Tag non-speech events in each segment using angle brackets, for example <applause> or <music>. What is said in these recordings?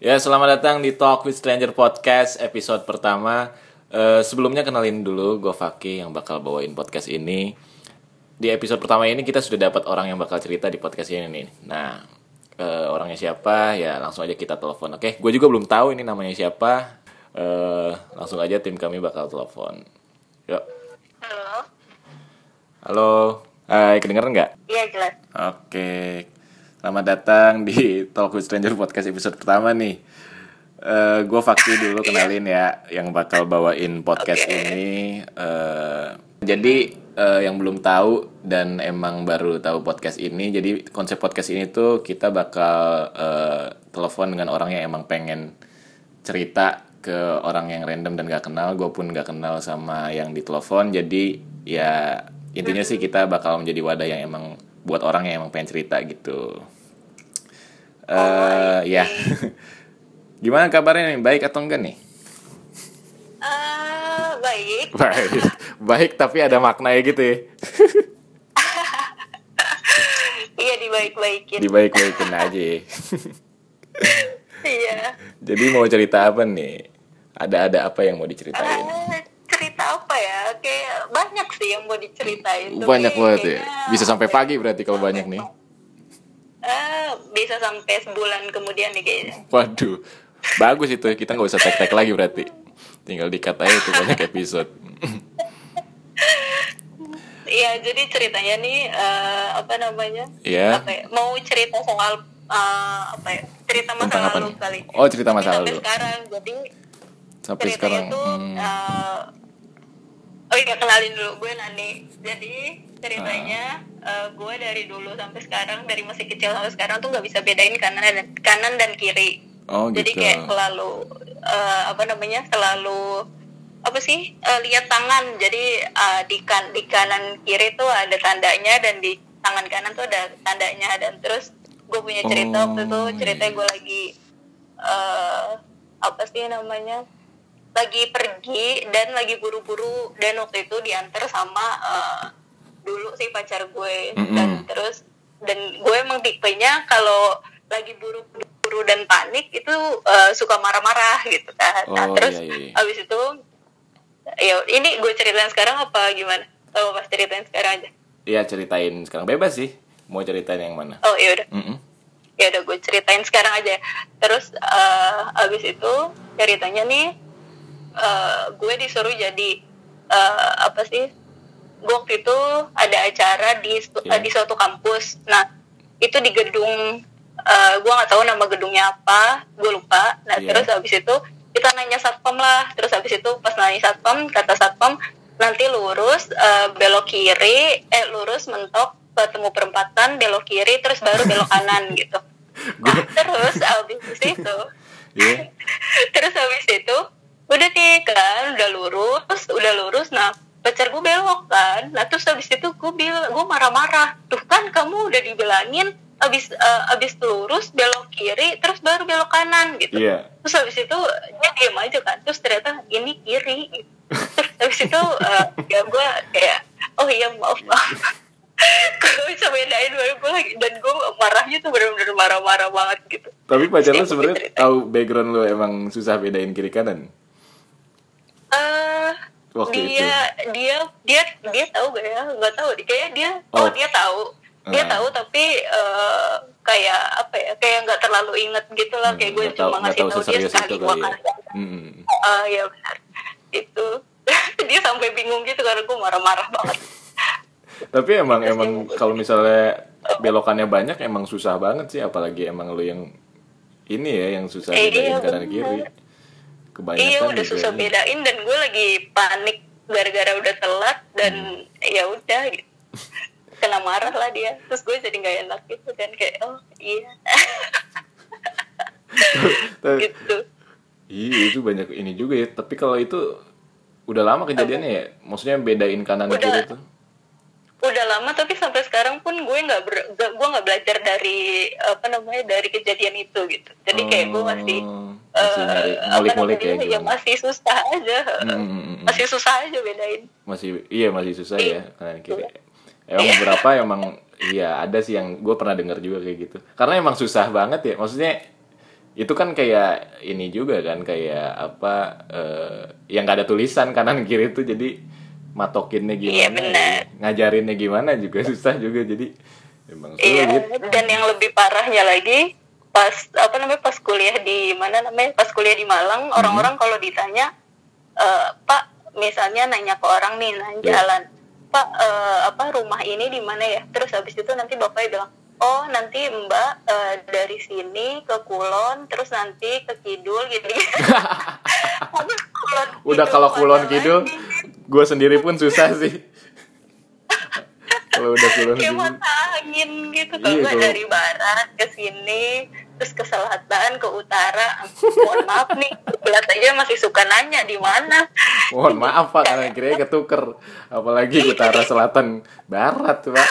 Ya, selamat datang di Talk with Stranger Podcast episode pertama. Eh, sebelumnya kenalin dulu, gue Faki yang bakal bawain podcast ini. Di episode pertama ini kita sudah dapat orang yang bakal cerita di podcast ini nih. Nah, eh, orangnya siapa? Ya langsung aja kita telepon. Oke, gue juga belum tahu ini namanya siapa. Eh, langsung aja tim kami bakal telepon. Yuk. Halo. Halo. Hai, kedengeran nggak? Iya jelas. Oke, selamat datang di Talk with Stranger Podcast episode pertama nih. Eh gue Fakti dulu kenalin ya, yang bakal bawain podcast Oke. ini. Eh jadi eh, yang belum tahu dan emang baru tahu podcast ini, jadi konsep podcast ini tuh kita bakal eh, telepon dengan orang yang emang pengen cerita ke orang yang random dan gak kenal. Gue pun gak kenal sama yang ditelepon, jadi ya intinya sih kita bakal menjadi wadah yang emang buat orang yang emang pengen cerita gitu. Eh ya. <laughs> Gimana kabarnya nih? Baik atau enggak nih? Eh baik. <laughs> Baik. Baik tapi ada maknanya gitu ya. <laughs> Iya dibaik-baikin. Dibaik-baikin aja. ya. Iya. Jadi mau cerita apa nih? Ada-ada apa yang mau diceritain? Eh, cerita apa ya? Kayak banyak sih yang mau diceritain. tapi Banyak banget ya. Bisa sampai pagi berarti kalau banyak nih. Eh bisa sampai sebulan kemudian nih kayaknya. Waduh. Bagus itu. Kita nggak usah tag-tag lagi berarti. Tinggal dikat aja itu banyak episode. Iya jadi ceritanya nih eh, apa namanya? Iya. Apa ya? Mau cerita soal eh, apa ya? Cerita masa Tentang lalu kali. Oh, cerita masa lalu. Sampai sekarang jadi Sampai ceritanya sekarang. tuh hmm. Oh iya kenalin dulu. Gue Nani. Jadi ceritanya eh, gue dari dulu sampai sekarang dari masih kecil sampai sekarang tuh nggak bisa bedain kanan dan kanan dan kiri. Oh jadi gitu. kayak selalu eh, apa namanya selalu apa sih eh, lihat tangan. Jadi eh, di kan di kanan kiri tuh ada tandanya dan di tangan kanan tuh ada tandanya. Dan terus gue punya cerita Oh, waktu itu ceritanya iya. gue lagi eh apa sih namanya lagi pergi dan lagi buru-buru dan waktu itu diantar sama eh, dulu sih pacar gue Mm-mm. dan terus dan gue emang tipenya kalau lagi buru-buru dan panik itu eh, suka marah-marah gitu kan nah Oh, terus iya, iya, iya. abis itu ya ini gue ceritain sekarang apa gimana oh pas ceritain sekarang aja Iya ceritain sekarang bebas sih. Mau ceritain yang mana? oh iya udah Mm-mm. ya udah gue ceritain sekarang aja terus eh, abis itu ceritanya nih eh, gue disuruh jadi eh, apa sih gue waktu itu ada acara di stu- Iya. di suatu kampus nah itu di gedung eh, gue nggak tahu nama gedungnya apa gue lupa nah Iya. terus abis itu kita nanya satpam lah terus abis itu pas nanya satpam kata satpam nanti lurus eh, belok kiri eh lurus mentok ketemu perempatan belok kiri terus baru belok <laughs> kanan gitu Nah, terus abis <laughs> itu Iya. <laughs> terus habis itu udah nih kan udah lurus udah lurus nah pacar gue belok kan. Nah terus habis itu gue bilang gue marah-marah. Tuh kan kamu udah dibilangin abis eh, abis lurus belok kiri terus baru belok kanan gitu. Iya. terus habis itu dia diem aja kan. Terus ternyata ini kiri gitu. terus habis itu eh, ya gue kayak oh iya maaf maaf. <laughs> Gue bisa bedain baru gue lagi dan gue marahnya tuh bener-bener marah-marah banget gitu. Tapi pacar dia sebenarnya tahu background lu emang susah bedain kiri kanan. Eh Waktu dia dia dia dia tahu gak ya? Nggak tahu kayaknya dia oh, Oh. dia taw dia Ah. tahu tapi eh, kayak apa ya kayak nggak terlalu inget gitu lah. Kayak gue Hmm, tahu- cuma ngasih tahu tahu dia sekali kali ya. Hmm. Ah, ya benar. Itu. <laughs> Dia sampai bingung gitu karena gue marah-marah banget. <laughs> Tapi emang Terus emang kalau misalnya belokannya banyak emang susah banget sih. Apalagi emang lu yang ini ya yang susah Eh, bedain iya, kanan kiri. Kebanyakan iya udah susah ini. bedain dan gue lagi panik gara-gara udah telat dan Hmm. ya udah gitu kena marah lah dia terus gue jadi nggak enak gitu kan kayak oh iya <laughs> gitu Iya itu banyak ini juga ya. Tapi kalau itu udah lama kejadiannya ya. Maksudnya bedain kanan Udah. kiri tuh. udah lama tapi sampai sekarang pun gue nggak ber- gue nggak belajar dari apa namanya dari kejadian itu gitu jadi kayak gue masih Oh, masih eh, nyari ngulik-ngulik ya namanya, ya gimana? masih susah aja. Hmm, hmm, hmm, masih susah aja bedain. Masih iya masih susah ya. Kanan kiri Iya. emang beberapa emang iya ada sih yang gue pernah dengar juga kayak gitu. Karena emang susah banget ya. Maksudnya itu kan kayak ini juga kan kayak apa eh, yang gak ada tulisan kanan <laughs> kiri itu jadi matokinnya gimana Iya, benar. ngajarinnya gimana juga <laughs> susah juga. Jadi emang Iya, sulit. dan yang lebih parahnya lagi pas apa namanya pas kuliah di mana namanya pas kuliah di Malang orang-orang kalau ditanya eh, Pak misalnya nanya ke orang nih nanya Iya. jalan Pak eh, apa rumah ini di mana ya? Terus habis itu nanti bapaknya bilang oh nanti Mbak eh, dari sini ke Kulon terus nanti ke Kidul gitu. <laughs> <laughs> Kulon udah kalau kulon kidul gue sendiri pun susah sih kalau udah <laughs> kulon kayak mata angin gitu kalau Iya, kalau- dari barat ke sini terus ke selatan ke utara. Mohon maaf nih belat aja masih suka nanya di mana. Mohon maaf pak karena kira ketuker. Apalagi utara selatan barat pak.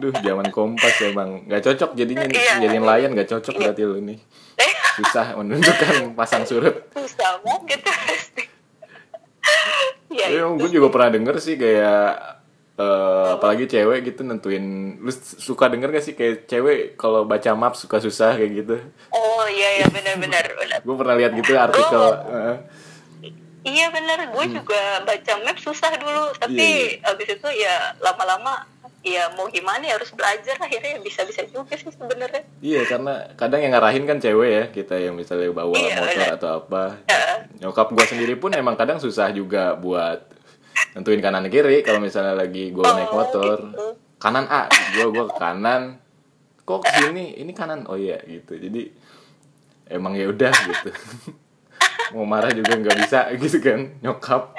Duh, zaman kompas emang nggak cocok jadinya Iya. jadi nelayan nggak cocok berarti lu nih. <laughs> Susah menunjukkan pasang surut. Susah banget pasti. <laughs> Ya Tapi gue juga pernah denger sih kayak eh, apalagi cewek gitu nentuin. Lu suka denger gak sih kayak cewek kalau baca map suka susah kayak gitu? Oh iya ya <laughs> benar-benar benar. Gue pernah lihat gitu artikel Oh. eh, iya benar. Gue juga baca map susah dulu. Tapi Hmm. Iya, abis itu ya lama-lama ya mau gimana ya harus belajar. Akhirnya bisa-bisa juga sih sebenarnya. Iya karena kadang yang ngarahin kan cewek ya kita yang misalnya bawa Iya, motor benar. atau apa. Ya. nyokap gue sendiri pun emang kadang susah juga buat nentuin kanan kiri kalau misalnya lagi gue Oh, naik motor. gitu. kanan A gue gue ke kanan. Kok sini ini kanan. Oh iya gitu. Jadi emang ya udah gitu. <laughs> Mau marah juga nggak bisa gitu kan. Nyokap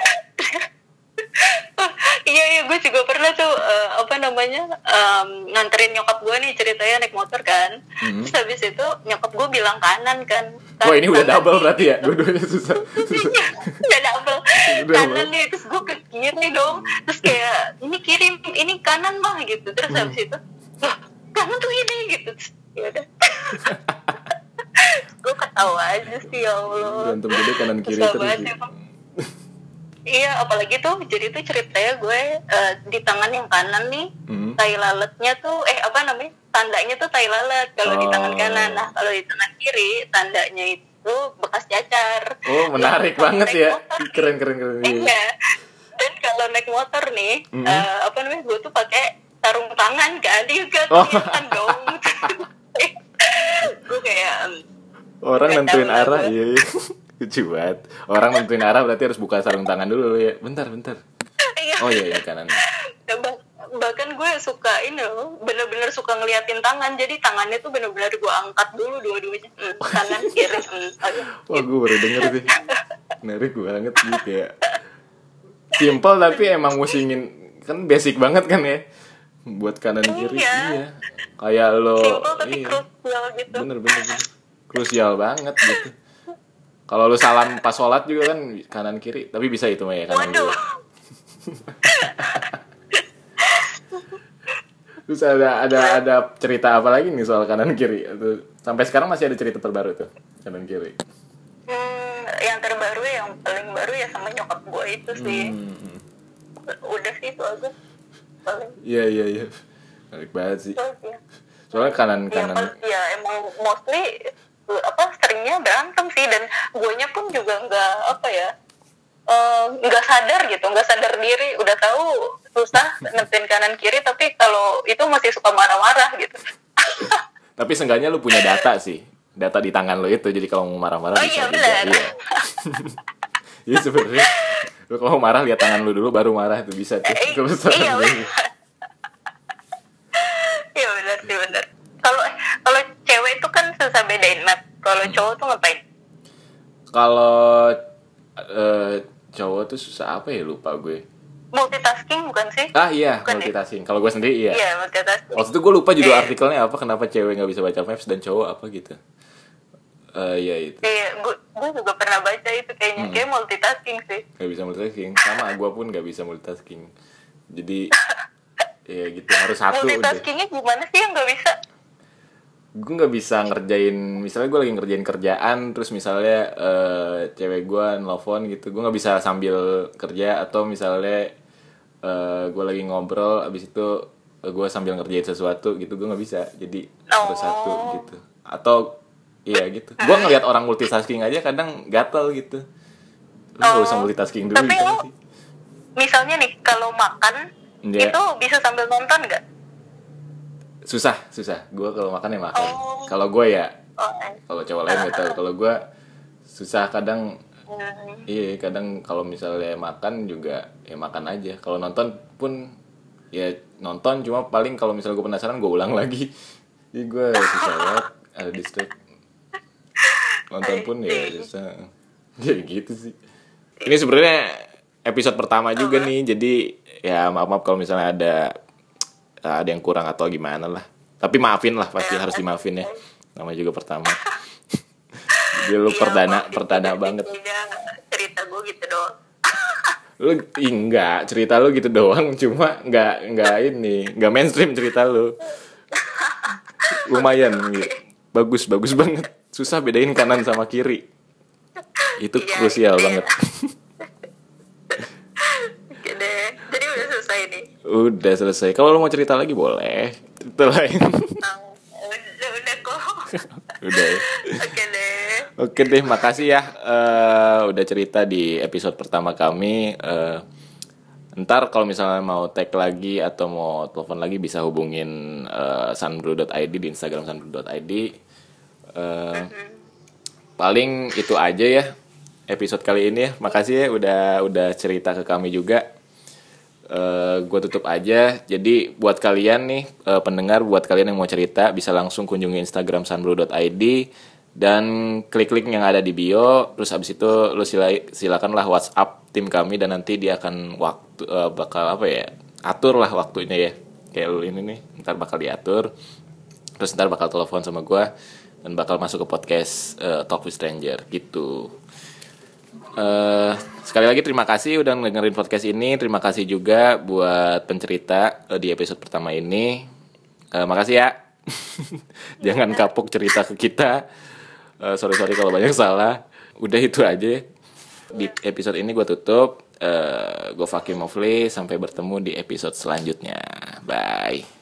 gue juga pernah tuh eh, apa namanya em, nganterin nyokap gue nih ceritanya naik motor kan Mhm. terus habis itu nyokap gue bilang kanan kan wah ini udah Kanan double nih. berarti ya dua-duanya susah, susah. <laughs> udah double <laughs> Udah kanan double. nih terus gue ke kiri dong terus kayak ini kiri ini kanan mah gitu terus Hmm. habis itu "Lah, kanan tuh ini gitu Terus, ya udah <laughs> gue ketawa aja sih ya Allah berantem gede kanan kiri terus emang. Iya, apalagi tuh jadi tuh ceritanya gue eh, di tangan yang kanan nih Hmm. tai lalatnya tuh eh apa namanya tandanya tuh tai lalat kalau di tangan Oh. kanan. Nah kalau di tangan kiri tandanya itu bekas cacar. oh menarik Kalau banget ya motor- keren keren keren iya. Dan kalau naik motor nih, Mhm. eh, apa namanya gue tuh pakai sarung tangan kan, <laughs> juga Oh. kelihatan dong. <laughs> gue kayak orang nentuin arah iya iya. <laughs> lucu banget. Orang nentuin arah berarti harus buka sarung tangan dulu ya bentar bentar. Iya. oh iya iya kanan. Bah- bahkan gue suka ini loh bener-bener suka ngeliatin tangan. Jadi tangannya tuh bener-bener gue angkat dulu dua-duanya. Hmm, kanan kiri hmm. Wah gue baru denger sih. Menarik banget sih kayak Simple tapi emang musingin Kan basic banget kan ya? Buat kanan kiri Iya. Iya. Kayak lo simple tapi iya. krusial gitu. Bener bener bener Krusial banget gitu Kalau lo salam pas sholat juga kan kanan kiri Tapi bisa itu mah ya kanan kiri Terus ada ada ada cerita apa lagi nih soal kanan kiri Sampai sekarang masih ada cerita terbaru tuh Kanan kiri hmm, yang terbaru yang paling baru ya sama nyokap gue itu sih Hmm. udah sih itu aja paling Iya iya iya. Menarik banget sih. sih Soalnya kanan ya, kanan. pas- ya emang mostly apa seringnya berantem sih dan guanya pun juga nggak apa ya eh, nggak sadar gitu nggak sadar diri udah tahu susah nentuin kanan kiri tapi kalau itu masih suka marah-marah gitu <laughs> Tapi seenggaknya lu punya data sih. Data di tangan lu itu. Jadi kalau mau marah-marah Oh, bisa iya, juga. benar. Iya. <laughs> Iya sebenarnya. Lu kalau marah lihat tangan lu dulu baru marah itu bisa tuh. Eh, iya iya benar sih benar kalau kalau cewek itu kan susah bedain map kalau cowok tuh ngapain Kalau eh, cowok tuh susah apa ya lupa gue. multitasking bukan sih Ah iya, Bukan ya? multitasking. Kalau gue sendiri iya. iya multitasking Waktu itu gue lupa judul Iya. artikelnya apa kenapa cewek nggak bisa baca maps dan cowok apa gitu. Eh iya itu. Iya, gue, gue juga pernah baca itu kayaknya Hmm. kayak multitasking sih. Gak bisa multitasking sama gue pun gak bisa multitasking jadi <laughs> ya gitu harus satu udah Multitaskingnya gimana sih yang nggak bisa? Gue nggak bisa ngerjain misalnya gue lagi ngerjain kerjaan terus misalnya eh, cewek gue nelfon gitu gue nggak bisa sambil kerja atau misalnya eh, gue lagi ngobrol abis itu gue sambil ngerjain sesuatu gitu gue nggak bisa jadi harus Oh. satu gitu atau iya gitu gue ngelihat orang multitasking aja kadang gatel gitu lu nggak usah Oh. multitasking dulu Tapi gitu lo- sih Misalnya nih kalau makan Iya. itu bisa sambil nonton nggak? Susah susah. Gue kalau makan ya makan. Oh. kalau gue ya. Oh, kalau cowok lain nggak tahu. Kalau gue susah kadang. Hmm. iya kadang kalau misalnya makan juga ya makan aja. Kalau nonton pun ya nonton. Cuma paling kalau misalnya gue penasaran gue ulang lagi. <laughs> Jadi gue susah banget. Ada distract nonton pun ya susah. <laughs> Ya gitu sih. Ini sebenarnya episode pertama juga nih. Jadi ya maaf maaf kalau misalnya ada ada yang kurang atau gimana lah. Tapi maafin lah pasti harus dimaafin ya. Nama juga pertama. <laughs> Jadi lu Iya, perdana perdana banget. cerita gue gitu doang. <laughs> lu enggak. Cerita lu gitu doang. Cuma enggak enggak ini enggak mainstream cerita lu. Lumayan <laughs> gitu. bagus bagus banget. Susah bedain kanan sama kiri. Itu Iya, krusial iya. banget Oke deh. Jadi udah selesai nih. Udah selesai kalau lu mau cerita lagi boleh cerita lain udah, udah kok. <laughs> udah ya. Oke deh. Oke deh, makasih ya eh, udah cerita di episode pertama kami. Eh, ntar kalau misalnya mau tag lagi atau mau telepon lagi bisa hubungin eh, sunbrew.id di Instagram sunbrew.id. Eh, paling itu aja ya episode kali ini ya. Makasih ya udah udah cerita ke kami juga. Gue tutup aja. Jadi buat kalian nih eh, pendengar, buat kalian yang mau cerita bisa langsung kunjungi Instagram sunbrew.id dan klik link yang ada di bio. Terus abis itu lu sila silakanlah WhatsApp tim kami dan nanti dia akan waktu eh, bakal apa ya atur lah waktunya ya. Kayak lu ini nih, ntar bakal diatur. Terus ntar bakal telepon sama gue dan bakal masuk ke podcast eh, Talk with Stranger gitu. Eh, sekali lagi terima kasih udah dengerin podcast ini. Terima kasih juga buat pencerita eh, di episode pertama ini. Eh, makasih ya. <laughs> Jangan kapok cerita ke kita. Eh, sorry sorry kalau banyak salah. Udah itu aja. Di episode ini gue tutup. Eh, gue Fakir Mofli. Sampai bertemu di episode selanjutnya. Bye.